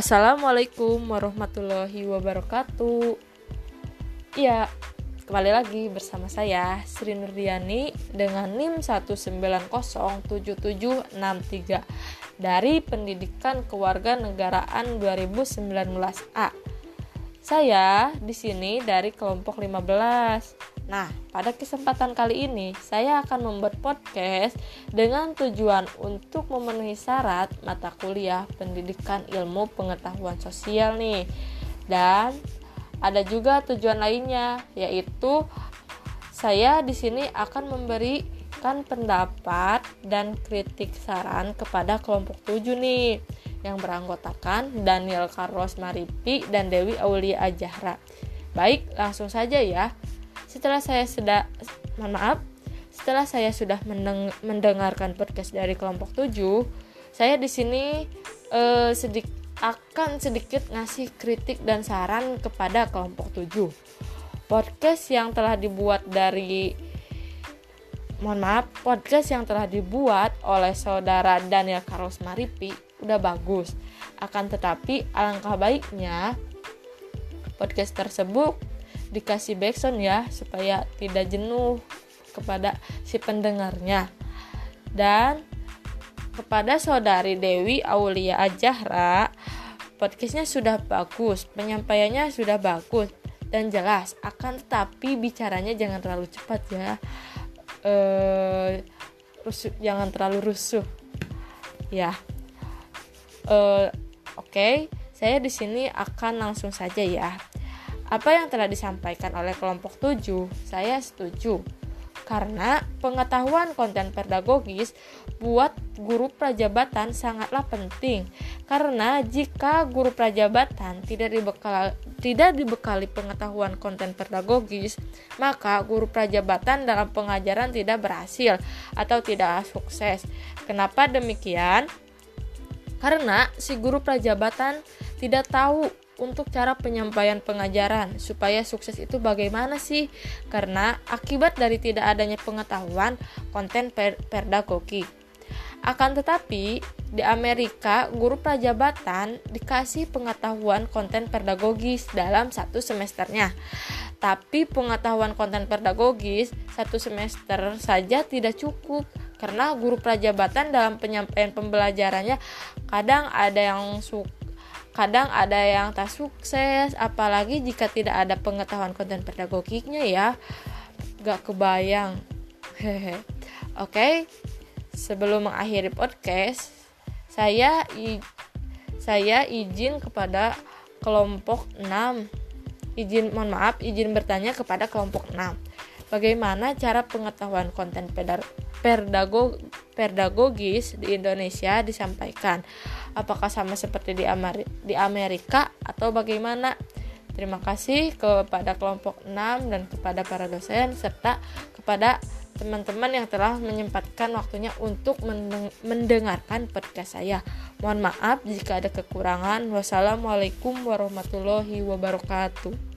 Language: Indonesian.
Assalamualaikum warahmatullahi wabarakatuh. Ya, kembali lagi bersama saya Sri Nurdiani dengan NIM 1907763 dari Pendidikan Kewarganegaraan 2019A. Saya di sini dari kelompok 15. Nah, pada kesempatan kali ini saya akan membuat podcast dengan tujuan untuk memenuhi syarat mata kuliah pendidikan ilmu pengetahuan sosial nih. Dan ada juga tujuan lainnya yaitu saya di sini akan memberikan pendapat dan kritik saran kepada kelompok 7 nih yang beranggotakan Daniel Carlos Maripi dan Dewi Aulia Ajahra. Baik, langsung saja ya. Setelah saya sudah mohon maaf, setelah saya sudah mendengarkan podcast dari kelompok 7, saya di sini eh, sedik akan sedikit ngasih kritik dan saran kepada kelompok 7. Podcast yang telah dibuat dari mohon maaf, podcast yang telah dibuat oleh saudara Daniel Carlos Maripi udah bagus. Akan tetapi alangkah baiknya podcast tersebut dikasih backsound ya supaya tidak jenuh kepada si pendengarnya. Dan kepada saudari Dewi Aulia Ajahra podcastnya sudah bagus penyampaiannya sudah bagus dan jelas akan tetapi bicaranya jangan terlalu cepat ya. Eh rusuh jangan terlalu rusuh. Ya. Eh oke okay. saya di sini akan langsung saja ya apa yang telah disampaikan oleh kelompok 7, saya setuju. Karena pengetahuan konten pedagogis buat guru prajabatan sangatlah penting. Karena jika guru prajabatan tidak dibekali, tidak dibekali pengetahuan konten pedagogis, maka guru prajabatan dalam pengajaran tidak berhasil atau tidak sukses. Kenapa demikian? Karena si guru prajabatan tidak tahu untuk cara penyampaian pengajaran supaya sukses itu bagaimana sih? Karena akibat dari tidak adanya pengetahuan konten per pedagogi. Akan tetapi, di Amerika, guru prajabatan dikasih pengetahuan konten pedagogis dalam satu semesternya. Tapi pengetahuan konten pedagogis satu semester saja tidak cukup karena guru prajabatan dalam penyampaian pembelajarannya kadang ada yang suka kadang ada yang tak sukses apalagi jika tidak ada pengetahuan konten pedagogiknya ya. Gak kebayang. Hehe. Oke sebelum mengakhiri podcast saya saya izin kepada kelompok 6 izin mohon maaf izin bertanya kepada kelompok 6 bagaimana cara pengetahuan konten pedagog pedagogis di Indonesia disampaikan apakah sama seperti di, di Amerika atau bagaimana terima kasih kepada kelompok 6 dan kepada para dosen serta kepada teman-teman yang telah menyempatkan waktunya untuk mendengarkan podcast saya. Mohon maaf jika ada kekurangan. Wassalamualaikum warahmatullahi wabarakatuh.